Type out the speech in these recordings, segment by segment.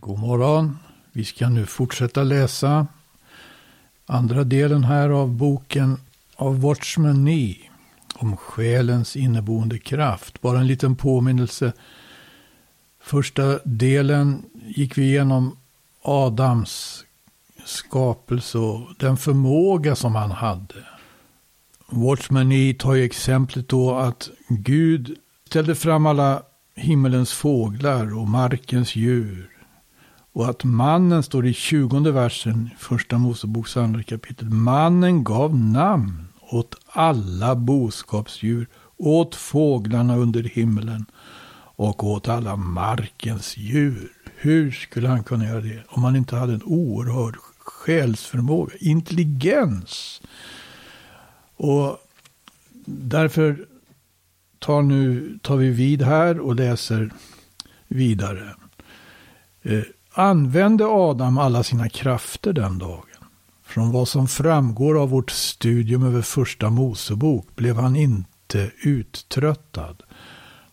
God morgon. Vi ska nu fortsätta läsa andra delen här av boken av Watchman Nee om själens inneboende kraft. Bara en liten påminnelse. Första delen gick vi igenom Adams skapelse och den förmåga som han hade. Watchman Nee tar ju exemplet då att Gud ställde fram alla himmelens fåglar och markens djur. Och att mannen, står i 20 versen, första Moseboks andra kapitel, mannen gav namn åt alla boskapsdjur, åt fåglarna under himlen och åt alla markens djur. Hur skulle han kunna göra det om han inte hade en oerhörd själsförmåga, intelligens? Och därför tar, nu, tar vi vid här och läser vidare. Eh, Använde Adam alla sina krafter den dagen? Från vad som framgår av vårt studium över första Mosebok blev han inte uttröttad.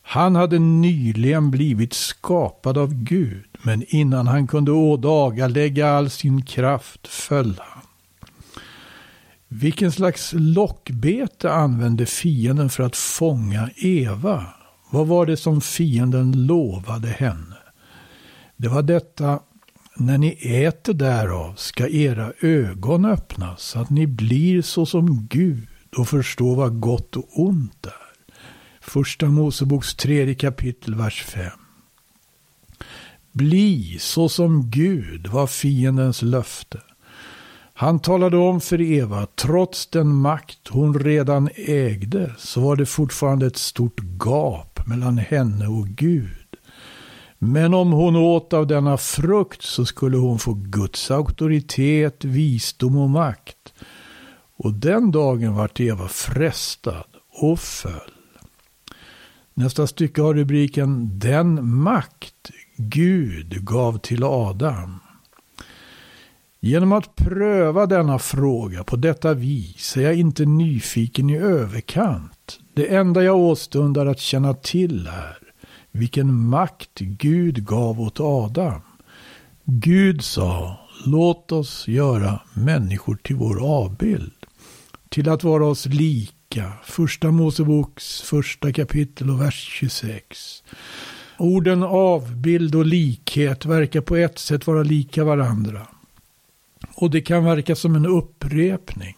Han hade nyligen blivit skapad av Gud, men innan han kunde ådagalägga all sin kraft föll han. Vilken slags lockbete använde fienden för att fånga Eva? Vad var det som fienden lovade henne? Det var detta, när ni äter därav ska era ögon öppnas så att ni blir såsom Gud och förstår vad gott och ont är. Första Moseboks tredje kapitel, vers 5. Bli såsom Gud var fiendens löfte. Han talade om för Eva, trots den makt hon redan ägde, så var det fortfarande ett stort gap mellan henne och Gud. Men om hon åt av denna frukt så skulle hon få Guds auktoritet, visdom och makt. Och den dagen vart Eva frestad och föll. Nästa stycke har rubriken Den makt Gud gav till Adam. Genom att pröva denna fråga på detta vis är jag inte nyfiken i överkant. Det enda jag åstundar att känna till är vilken makt Gud gav åt Adam. Gud sa, låt oss göra människor till vår avbild, till att vara oss lika. Första Moseboks första kapitel och vers 26. Orden avbild och likhet verkar på ett sätt vara lika varandra. Och det kan verka som en upprepning.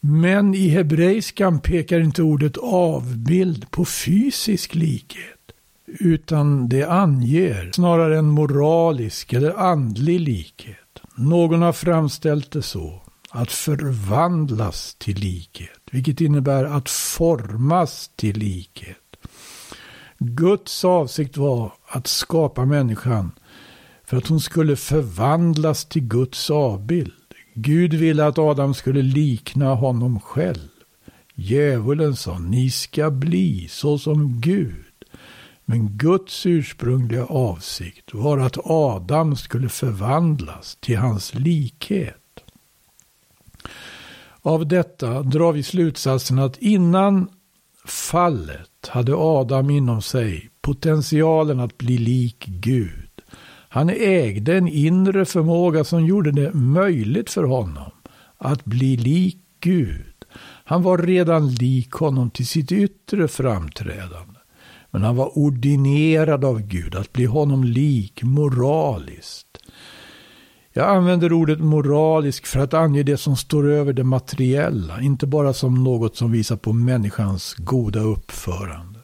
Men i hebreiskan pekar inte ordet avbild på fysisk likhet. Utan det anger snarare en moralisk eller andlig likhet. Någon har framställt det så. Att förvandlas till likhet. Vilket innebär att formas till likhet. Guds avsikt var att skapa människan för att hon skulle förvandlas till Guds avbild. Gud ville att Adam skulle likna honom själv. Djävulen sa, ni ska bli så som Gud. Men Guds ursprungliga avsikt var att Adam skulle förvandlas till hans likhet. Av detta drar vi slutsatsen att innan fallet hade Adam inom sig potentialen att bli lik Gud. Han ägde en inre förmåga som gjorde det möjligt för honom att bli lik Gud. Han var redan lik honom till sitt yttre framträdande. Men han var ordinerad av Gud att bli honom lik moraliskt. Jag använder ordet moralisk för att ange det som står över det materiella, inte bara som något som visar på människans goda uppförande.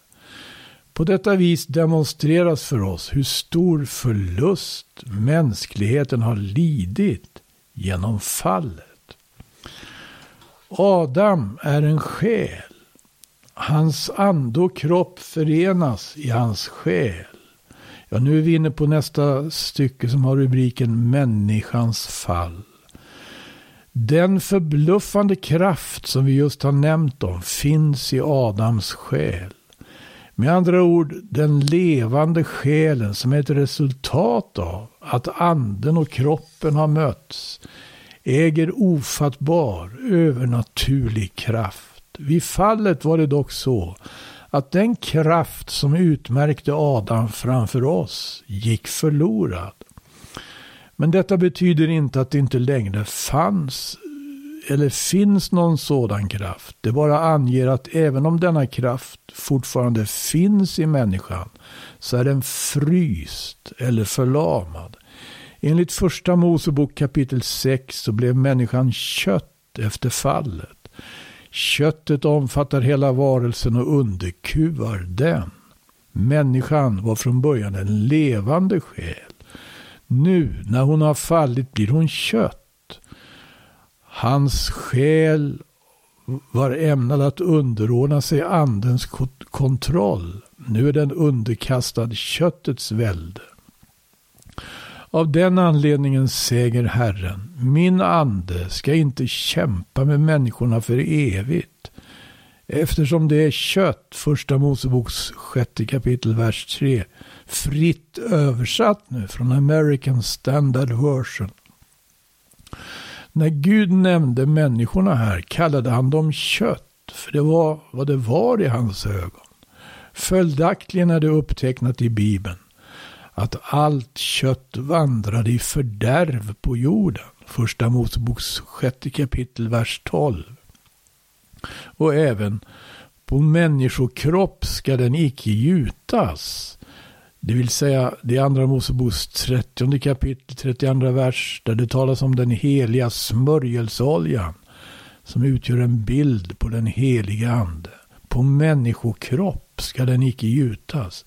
På detta vis demonstreras för oss hur stor förlust mänskligheten har lidit genom fallet. Adam är en själ Hans ande och kropp förenas i hans själ. Ja, nu är vi inne på nästa stycke som har rubriken Människans fall. Den förbluffande kraft som vi just har nämnt om finns i Adams själ. Med andra ord, den levande själen som är ett resultat av att anden och kroppen har mötts äger ofattbar, övernaturlig kraft. Vid fallet var det dock så att den kraft som utmärkte Adam framför oss gick förlorad. Men detta betyder inte att det inte längre fanns eller finns någon sådan kraft. Det bara anger att även om denna kraft fortfarande finns i människan så är den fryst eller förlamad. Enligt första Mosebok kapitel 6 så blev människan kött efter fallet. Köttet omfattar hela varelsen och underkuvar den. Människan var från början en levande själ. Nu när hon har fallit blir hon kött. Hans själ var ämnad att underordna sig andens kontroll. Nu är den underkastad köttets välde. Av den anledningen säger Herren, min ande ska inte kämpa med människorna för evigt. Eftersom det är kött, första Moseboks sjätte kapitel, vers 3, fritt översatt nu från American Standard Version. När Gud nämnde människorna här kallade han dem kött, för det var vad det var i hans ögon. Följaktligen är det upptecknat i Bibeln att allt kött vandrade i fördärv på jorden. Första Moseboks sjätte kapitel, vers 12. Och även på människokropp ska den icke gjutas. Det vill säga det andra Moseboks 30 kapitel, 32 vers, där det talas om den heliga smörjelseoljan som utgör en bild på den heliga ande. På människokropp ska den icke gjutas.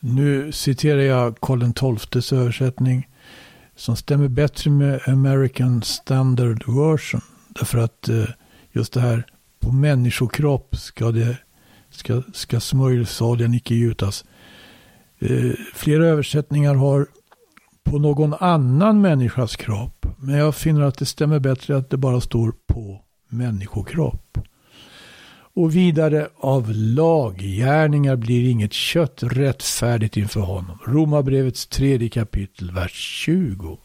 Nu citerar jag Karl XIIs översättning som stämmer bättre med American Standard Version. Därför att eh, just det här på människokropp ska, det, ska, ska smörjelseoljan icke gjutas. Eh, flera översättningar har på någon annan människas kropp. Men jag finner att det stämmer bättre att det bara står på människokropp. Och vidare, av laggärningar blir inget kött rättfärdigt inför honom. Romarbrevets tredje kapitel, vers 20.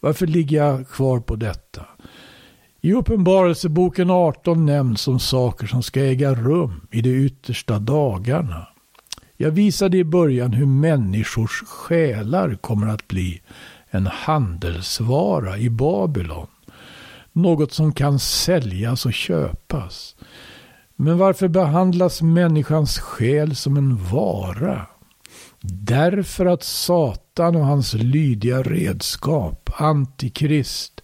Varför ligger jag kvar på detta? I Uppenbarelseboken 18 nämns om saker som ska äga rum i de yttersta dagarna. Jag visade i början hur människors själar kommer att bli en handelsvara i Babylon. Något som kan säljas och köpas. Men varför behandlas människans själ som en vara? Därför att Satan och hans lydiga redskap, Antikrist,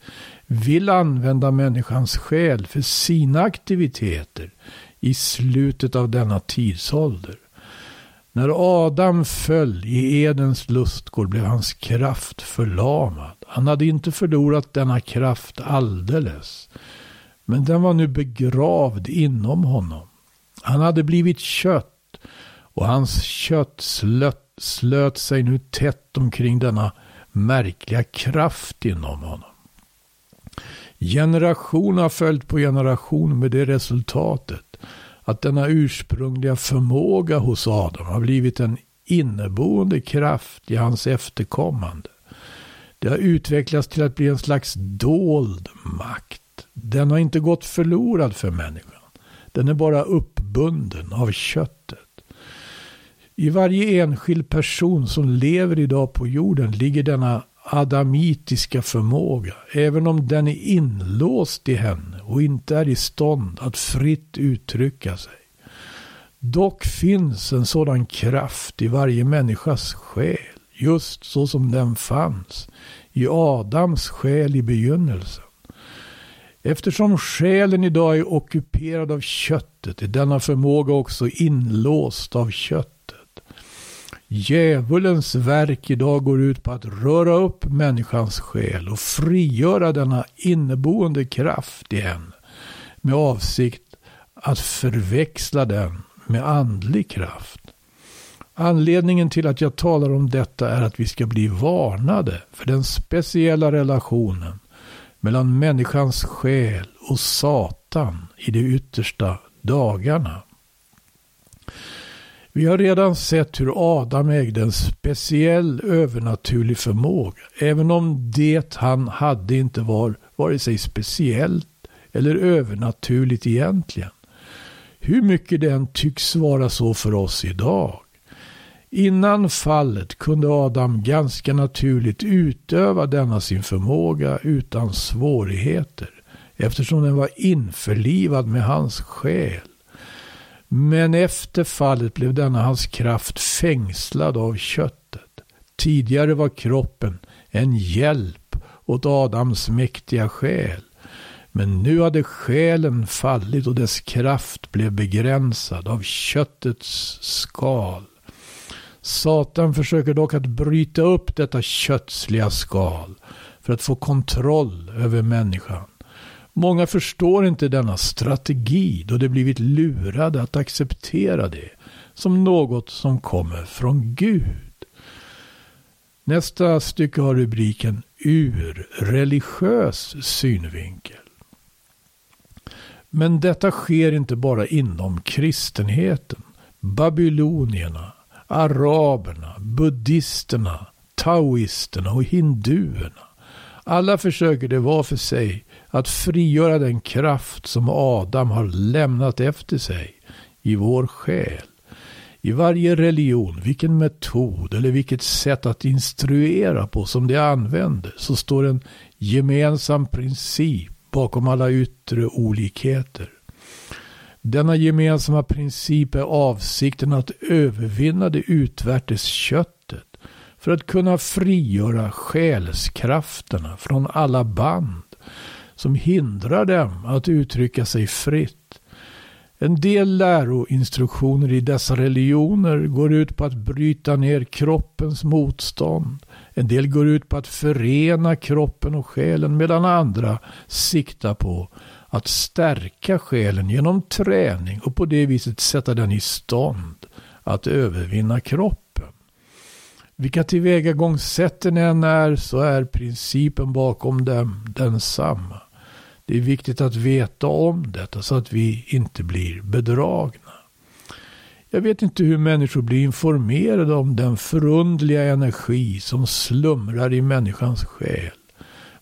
vill använda människans själ för sina aktiviteter i slutet av denna tidsålder. När Adam föll i Edens lustgård blev hans kraft förlamad. Han hade inte förlorat denna kraft alldeles. Men den var nu begravd inom honom. Han hade blivit kött och hans kött slöt, slöt sig nu tätt omkring denna märkliga kraft inom honom. Generation har följt på generation med det resultatet att denna ursprungliga förmåga hos Adam har blivit en inneboende kraft i hans efterkommande. Det har utvecklats till att bli en slags dold makt. Den har inte gått förlorad för människan. Den är bara uppbunden av köttet. I varje enskild person som lever idag på jorden ligger denna adamitiska förmåga, även om den är inlåst i henne och inte är i stånd att fritt uttrycka sig. Dock finns en sådan kraft i varje människas själ, just så som den fanns i Adams själ i begynnelsen. Eftersom själen idag är ockuperad av köttet är denna förmåga också inlåst av köttet. Djävulens verk idag går ut på att röra upp människans själ och frigöra denna inneboende kraft i henne med avsikt att förväxla den med andlig kraft. Anledningen till att jag talar om detta är att vi ska bli varnade för den speciella relationen mellan människans själ och Satan i de yttersta dagarna. Vi har redan sett hur Adam ägde en speciell övernaturlig förmåga. Även om det han hade inte var vare sig speciellt eller övernaturligt egentligen. hur mycket den tycks vara så för oss idag. Innan fallet kunde Adam ganska naturligt utöva denna sin förmåga utan svårigheter eftersom den var införlivad med hans själ. Men efter fallet blev denna hans kraft fängslad av köttet. Tidigare var kroppen en hjälp åt Adams mäktiga själ. Men nu hade själen fallit och dess kraft blev begränsad av köttets skal. Satan försöker dock att bryta upp detta kötsliga skal för att få kontroll över människan. Många förstår inte denna strategi då de blivit lurade att acceptera det som något som kommer från Gud. Nästa stycke har rubriken Ur religiös synvinkel. Men detta sker inte bara inom kristenheten. Babylonierna, araberna, buddisterna, taoisterna och hinduerna. Alla försöker det var för sig att frigöra den kraft som Adam har lämnat efter sig i vår själ. I varje religion, vilken metod eller vilket sätt att instruera på som de använder, så står en gemensam princip bakom alla yttre olikheter. Denna gemensamma princip är avsikten att övervinna det utvärtes köttet för att kunna frigöra själskrafterna från alla band som hindrar dem att uttrycka sig fritt. En del läroinstruktioner i dessa religioner går ut på att bryta ner kroppens motstånd. En del går ut på att förena kroppen och själen medan andra siktar på att stärka själen genom träning och på det viset sätta den i stånd att övervinna kroppen. Vilka tillvägagångssätten än är så är principen bakom dem densamma. Det är viktigt att veta om detta så att vi inte blir bedragna. Jag vet inte hur människor blir informerade om den förundliga energi som slumrar i människans själ.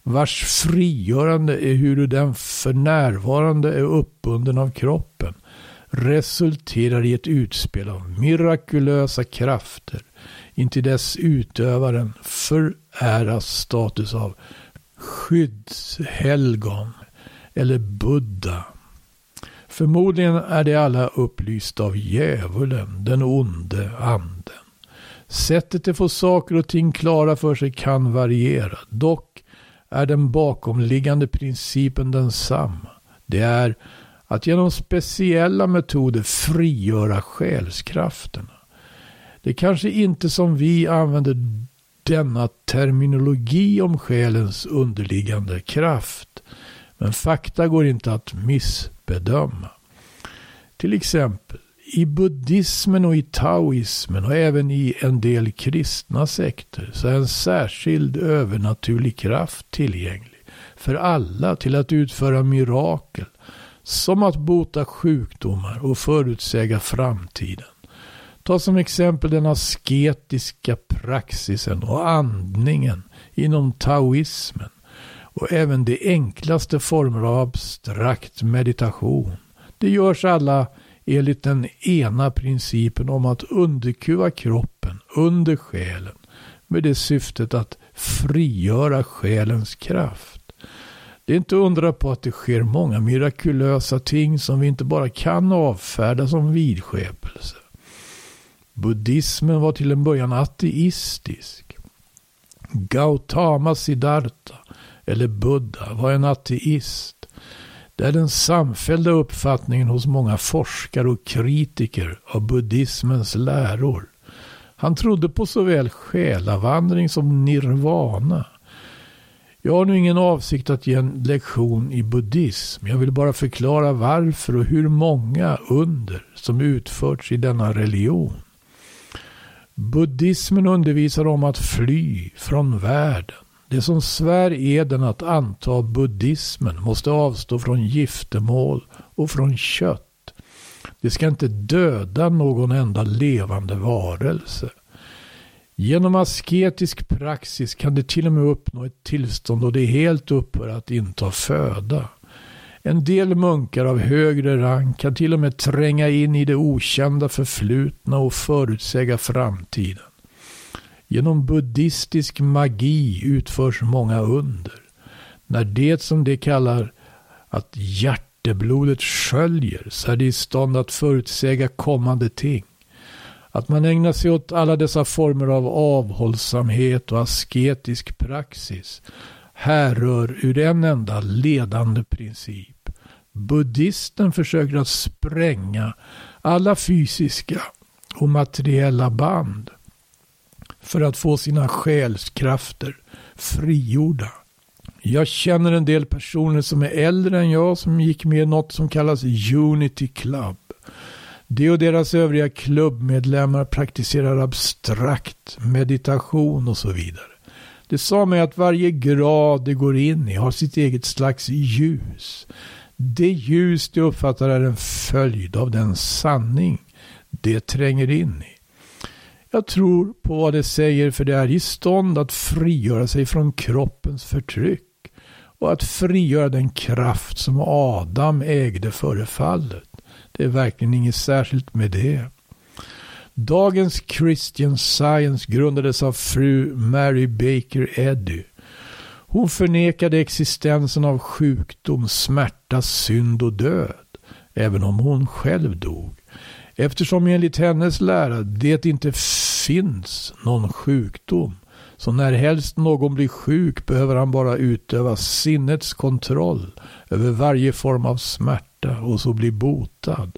Vars frigörande är hur den för närvarande är uppbunden av kroppen resulterar i ett utspel av mirakulösa krafter intill dess utövaren föräras status av skyddshelgon eller Buddha. Förmodligen är de alla upplysta av djävulen, den onde anden. Sättet att få saker och ting klara för sig kan variera. Dock är den bakomliggande principen densamma. Det är att genom speciella metoder frigöra själskrafterna. Det är kanske inte som vi använder denna terminologi om själens underliggande kraft. Men fakta går inte att missbedöma. Till exempel i buddhismen och i taoismen och även i en del kristna sekter så är en särskild övernaturlig kraft tillgänglig för alla till att utföra mirakel som att bota sjukdomar och förutsäga framtiden. Ta som exempel den asketiska praxisen och andningen inom taoismen och även de enklaste former av abstrakt meditation. Det görs alla enligt den ena principen om att underkuva kroppen under själen med det syftet att frigöra själens kraft. Det är inte undra på att det sker många mirakulösa ting som vi inte bara kan avfärda som vidskepelse. Buddhismen var till en början ateistisk. Gautama Siddhartha eller Buddha var en ateist. Det är den samfällda uppfattningen hos många forskare och kritiker av buddhismens läror. Han trodde på såväl själavandring som nirvana. Jag har nu ingen avsikt att ge en lektion i buddhism. Jag vill bara förklara varför och hur många under som utförts i denna religion. Buddhismen undervisar om att fly från världen. Det som svär eden att anta buddhismen måste avstå från giftermål och från kött. Det ska inte döda någon enda levande varelse. Genom asketisk praxis kan det till och med uppnå ett tillstånd då det helt upphör att inta föda. En del munkar av högre rang kan till och med tränga in i det okända förflutna och förutsäga framtiden. Genom buddhistisk magi utförs många under. När det som de kallar att hjärteblodet sköljer så är det i stånd att förutsäga kommande ting. Att man ägnar sig åt alla dessa former av avhållsamhet och asketisk praxis härrör ur en enda ledande princip. Buddhisten försöker att spränga alla fysiska och materiella band för att få sina själskrafter frigjorda. Jag känner en del personer som är äldre än jag som gick med i något som kallas Unity Club. De och deras övriga klubbmedlemmar praktiserar abstrakt meditation och så vidare. Det sa mig att varje grad det går in i har sitt eget slags ljus. Det ljus de uppfattar är en följd av den sanning det tränger in i. Jag tror på vad det säger för det är i stånd att frigöra sig från kroppens förtryck och att frigöra den kraft som Adam ägde före fallet. Det är verkligen inget särskilt med det. Dagens Christian Science grundades av fru Mary Baker Eddy. Hon förnekade existensen av sjukdom, smärta, synd och död, även om hon själv dog. Eftersom enligt hennes lära det inte finns någon sjukdom, så när helst någon blir sjuk behöver han bara utöva sinnets kontroll över varje form av smärta och så bli botad.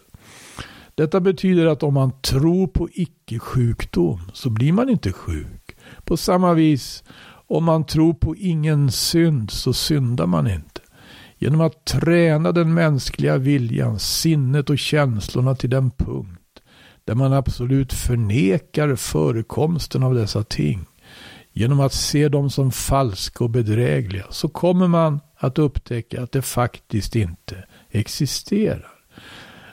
Detta betyder att om man tror på icke-sjukdom så blir man inte sjuk. På samma vis, om man tror på ingen synd så syndar man inte. Genom att träna den mänskliga viljan, sinnet och känslorna till den punkt där man absolut förnekar förekomsten av dessa ting. Genom att se dem som falska och bedrägliga så kommer man att upptäcka att det faktiskt inte existerar.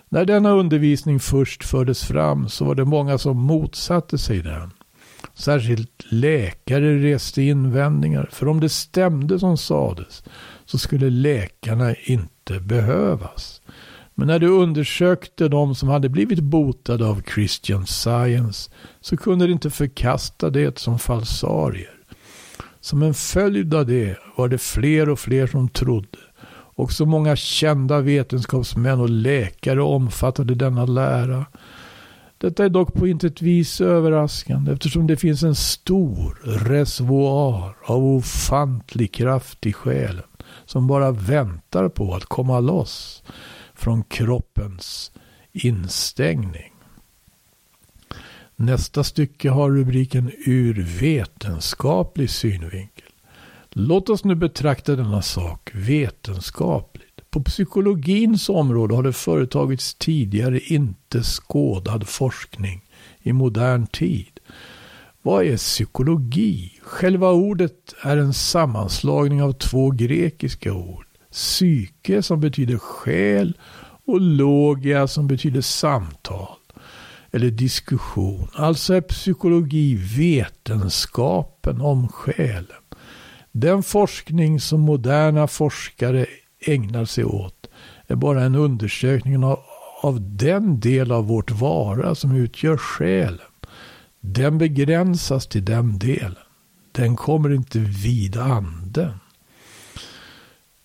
När denna undervisning först fördes fram så var det många som motsatte sig den. Särskilt läkare reste invändningar, för om det stämde som sades så skulle läkarna inte behövas. Men när du undersökte de som hade blivit botade av Christian Science så kunde de inte förkasta det som falsarier. Som en följd av det var det fler och fler som trodde. och så många kända vetenskapsmän och läkare omfattade denna lära. Detta är dock på intet vis överraskande eftersom det finns en stor reservoar av ofantlig kraft i själen som bara väntar på att komma loss från kroppens instängning. Nästa stycke har rubriken Ur vetenskaplig synvinkel. Låt oss nu betrakta denna sak vetenskapligt. På psykologins område har det företagits tidigare inte skådad forskning i modern tid. Vad är psykologi? Själva ordet är en sammanslagning av två grekiska ord. Psyke som betyder själ och logia som betyder samtal eller diskussion. Alltså är psykologi vetenskapen om själen. Den forskning som moderna forskare ägnar sig åt är bara en undersökning av, av den del av vårt vara som utgör själen. Den begränsas till den delen. Den kommer inte vid anden.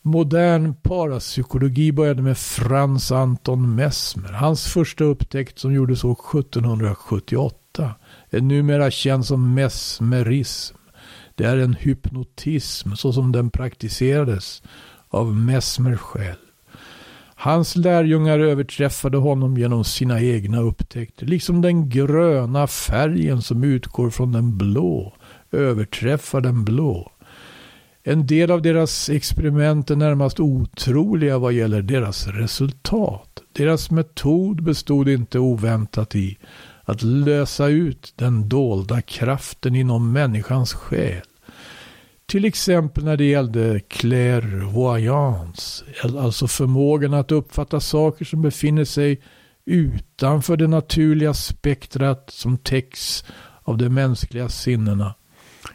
Modern parapsykologi började med Frans Anton Mesmer. Hans första upptäckt som gjordes år 1778 är numera känd som mesmerism. Det är en hypnotism så som den praktiserades av Mesmer själv. Hans lärjungar överträffade honom genom sina egna upptäckter, liksom den gröna färgen som utgår från den blå överträffar den blå. En del av deras experiment är närmast otroliga vad gäller deras resultat. Deras metod bestod inte oväntat i att lösa ut den dolda kraften inom människans själ. Till exempel när det gällde clairvoyance, alltså-, alltså förmågan att uppfatta saker som befinner sig utanför det naturliga spektrat som täcks av de mänskliga sinnena.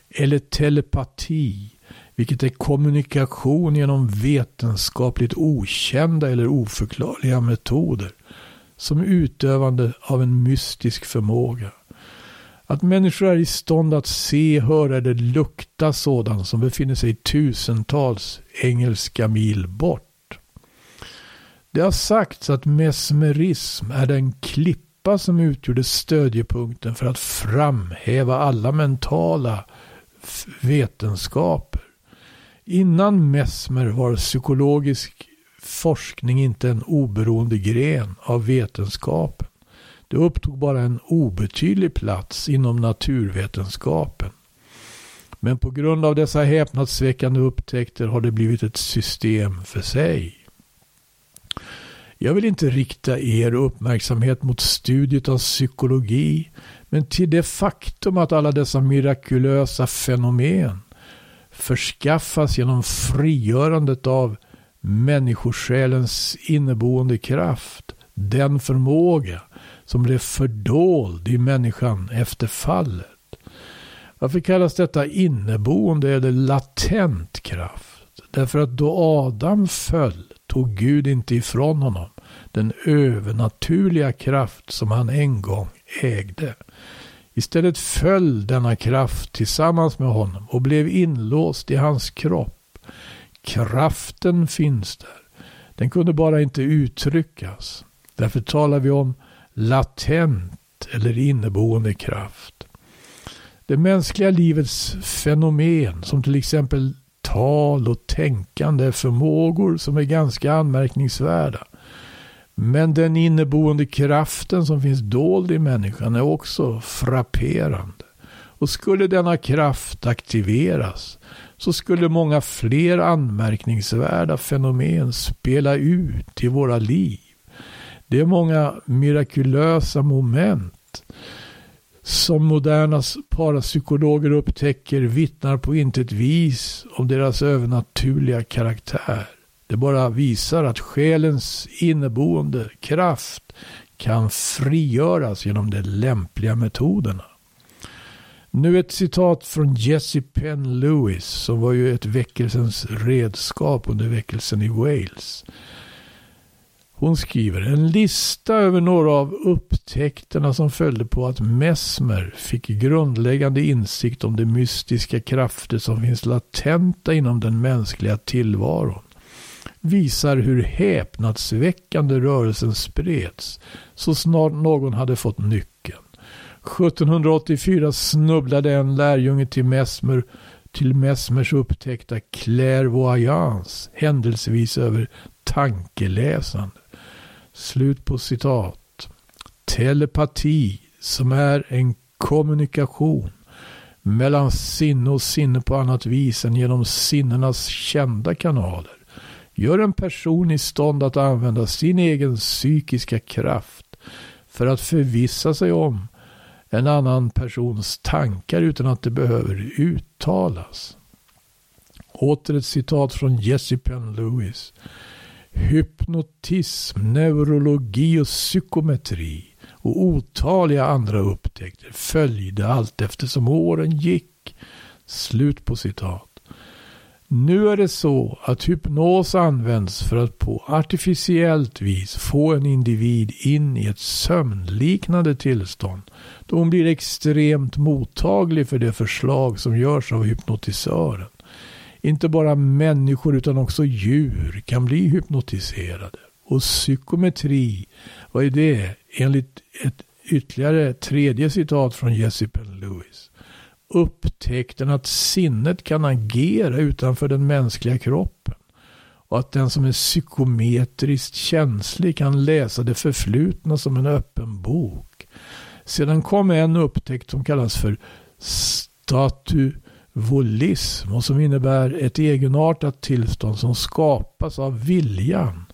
Eller telepati, vilket är kommunikation genom vetenskapligt okända eller oförklarliga metoder, som utövande av en mystisk förmåga. Att människor är i stånd att se, höra eller lukta sådant som befinner sig tusentals engelska mil bort. Det har sagts att mesmerism är den klippa som utgjorde stödjepunkten för att framhäva alla mentala vetenskaper. Innan Mesmer var psykologisk forskning inte en oberoende gren av vetenskapen. Det upptog bara en obetydlig plats inom naturvetenskapen. Men på grund av dessa häpnadsväckande upptäckter har det blivit ett system för sig. Jag vill inte rikta er uppmärksamhet mot studiet av psykologi, men till det faktum att alla dessa mirakulösa fenomen förskaffas genom frigörandet av människosjälens inneboende kraft, den förmåga som blev fördold i människan efter fallet. Varför kallas detta inneboende eller latent kraft? Därför att då Adam föll tog Gud inte ifrån honom den övernaturliga kraft som han en gång ägde. Istället föll denna kraft tillsammans med honom och blev inlåst i hans kropp. Kraften finns där. Den kunde bara inte uttryckas. Därför talar vi om latent eller inneboende kraft. Det mänskliga livets fenomen som till exempel tal och tänkande är förmågor som är ganska anmärkningsvärda. Men den inneboende kraften som finns dold i människan är också frapperande. Och skulle denna kraft aktiveras så skulle många fler anmärkningsvärda fenomen spela ut i våra liv. Det är många mirakulösa moment som moderna parapsykologer upptäcker vittnar på intet vis om deras övernaturliga karaktär. Det bara visar att själens inneboende kraft kan frigöras genom de lämpliga metoderna. Nu ett citat från Jessie Penn Lewis som var ju ett väckelsens redskap under väckelsen i Wales. Hon skriver en lista över några av upptäckterna som följde på att Mesmer fick grundläggande insikt om de mystiska krafter som finns latenta inom den mänskliga tillvaron visar hur häpnadsväckande rörelsen spreds så snart någon hade fått nyckeln. 1784 snubblade en lärjunge till Mesmer till Mesmers upptäckta clairvoyance händelsevis över tankeläsande. Slut på citat. Telepati som är en kommunikation mellan sinne och sinne på annat vis än genom sinnenas kända kanaler gör en person i stånd att använda sin egen psykiska kraft för att förvissa sig om en annan persons tankar utan att det behöver uttalas. Åter ett citat från Jesse Penn Lewis. Hypnotism, neurologi och psykometri och otaliga andra upptäckter följde allt eftersom åren gick. Slut på citat. Nu är det så att hypnos används för att på artificiellt vis få en individ in i ett sömnliknande tillstånd då hon blir extremt mottaglig för det förslag som görs av hypnotisören. Inte bara människor utan också djur kan bli hypnotiserade. Och psykometri, vad är det? Enligt ett ytterligare tredje citat från Jesse Penn Lewis upptäckten att sinnet kan agera utanför den mänskliga kroppen och att den som är psykometriskt känslig kan läsa det förflutna som en öppen bok. Sedan kom en upptäckt som kallas för statu volism och som innebär ett egenartat tillstånd som skapas av viljan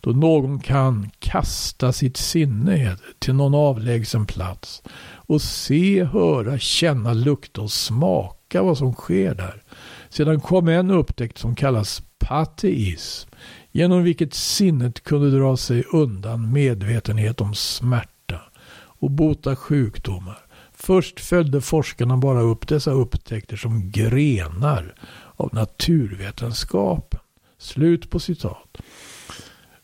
då någon kan kasta sitt sinne till någon avlägsen plats och se, höra, känna, lukta och smaka vad som sker där. Sedan kom en upptäckt som kallas pateism, genom vilket sinnet kunde dra sig undan medvetenhet om smärta och bota sjukdomar. Först följde forskarna bara upp dessa upptäckter som grenar av naturvetenskapen. Slut på citat.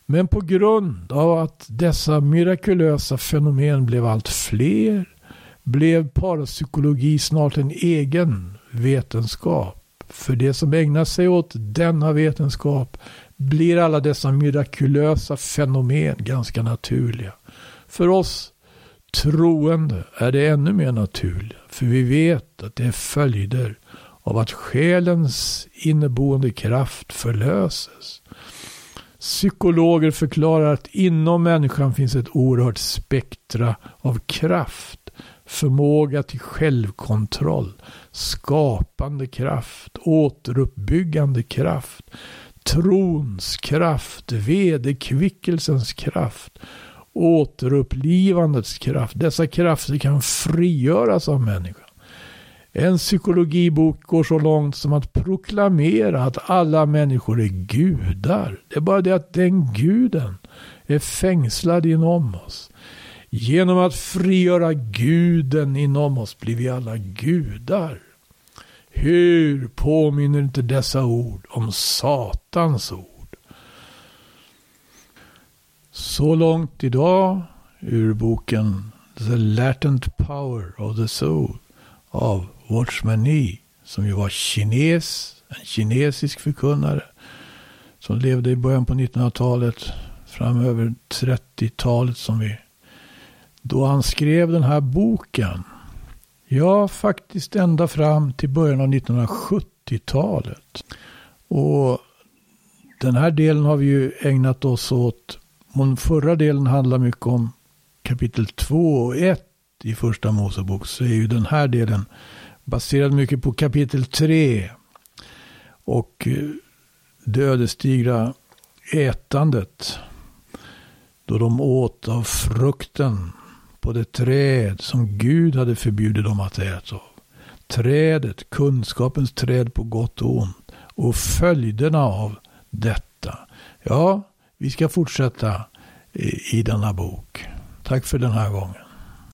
Men på grund av att dessa mirakulösa fenomen blev allt fler blev parapsykologi snart en egen vetenskap. För det som ägnar sig åt denna vetenskap blir alla dessa mirakulösa fenomen ganska naturliga. För oss troende är det ännu mer naturligt. För vi vet att det är följder av att själens inneboende kraft förlöses. Psykologer förklarar att inom människan finns ett oerhört spektra av kraft förmåga till självkontroll, skapande kraft, återuppbyggande kraft, trons kraft, vederkvickelsens kraft, återupplivandets kraft. Dessa krafter kan frigöras av människan. En psykologibok går så långt som att proklamera att alla människor är gudar. Det är bara det att den guden är fängslad inom oss. Genom att frigöra guden inom oss blir vi alla gudar. Hur påminner inte dessa ord om Satans ord? Så långt idag ur boken The Latent Power of the Soul av Watchman Nee, som ju var kines, en kinesisk förkunnare som levde i början på 1900-talet, framöver 30-talet som vi då han skrev den här boken. Ja, faktiskt ända fram till början av 1970-talet. Och den här delen har vi ju ägnat oss åt. Den förra delen handlar mycket om kapitel 2 och 1 i första Mosebok. Så är ju den här delen baserad mycket på kapitel 3. Och eh, det ödesdigra ätandet. Då de åt av frukten på det träd som Gud hade förbjudit dem att äta av. Trädet, kunskapens träd på gott och ont. Och följderna av detta. Ja, vi ska fortsätta i denna bok. Tack för den här gången.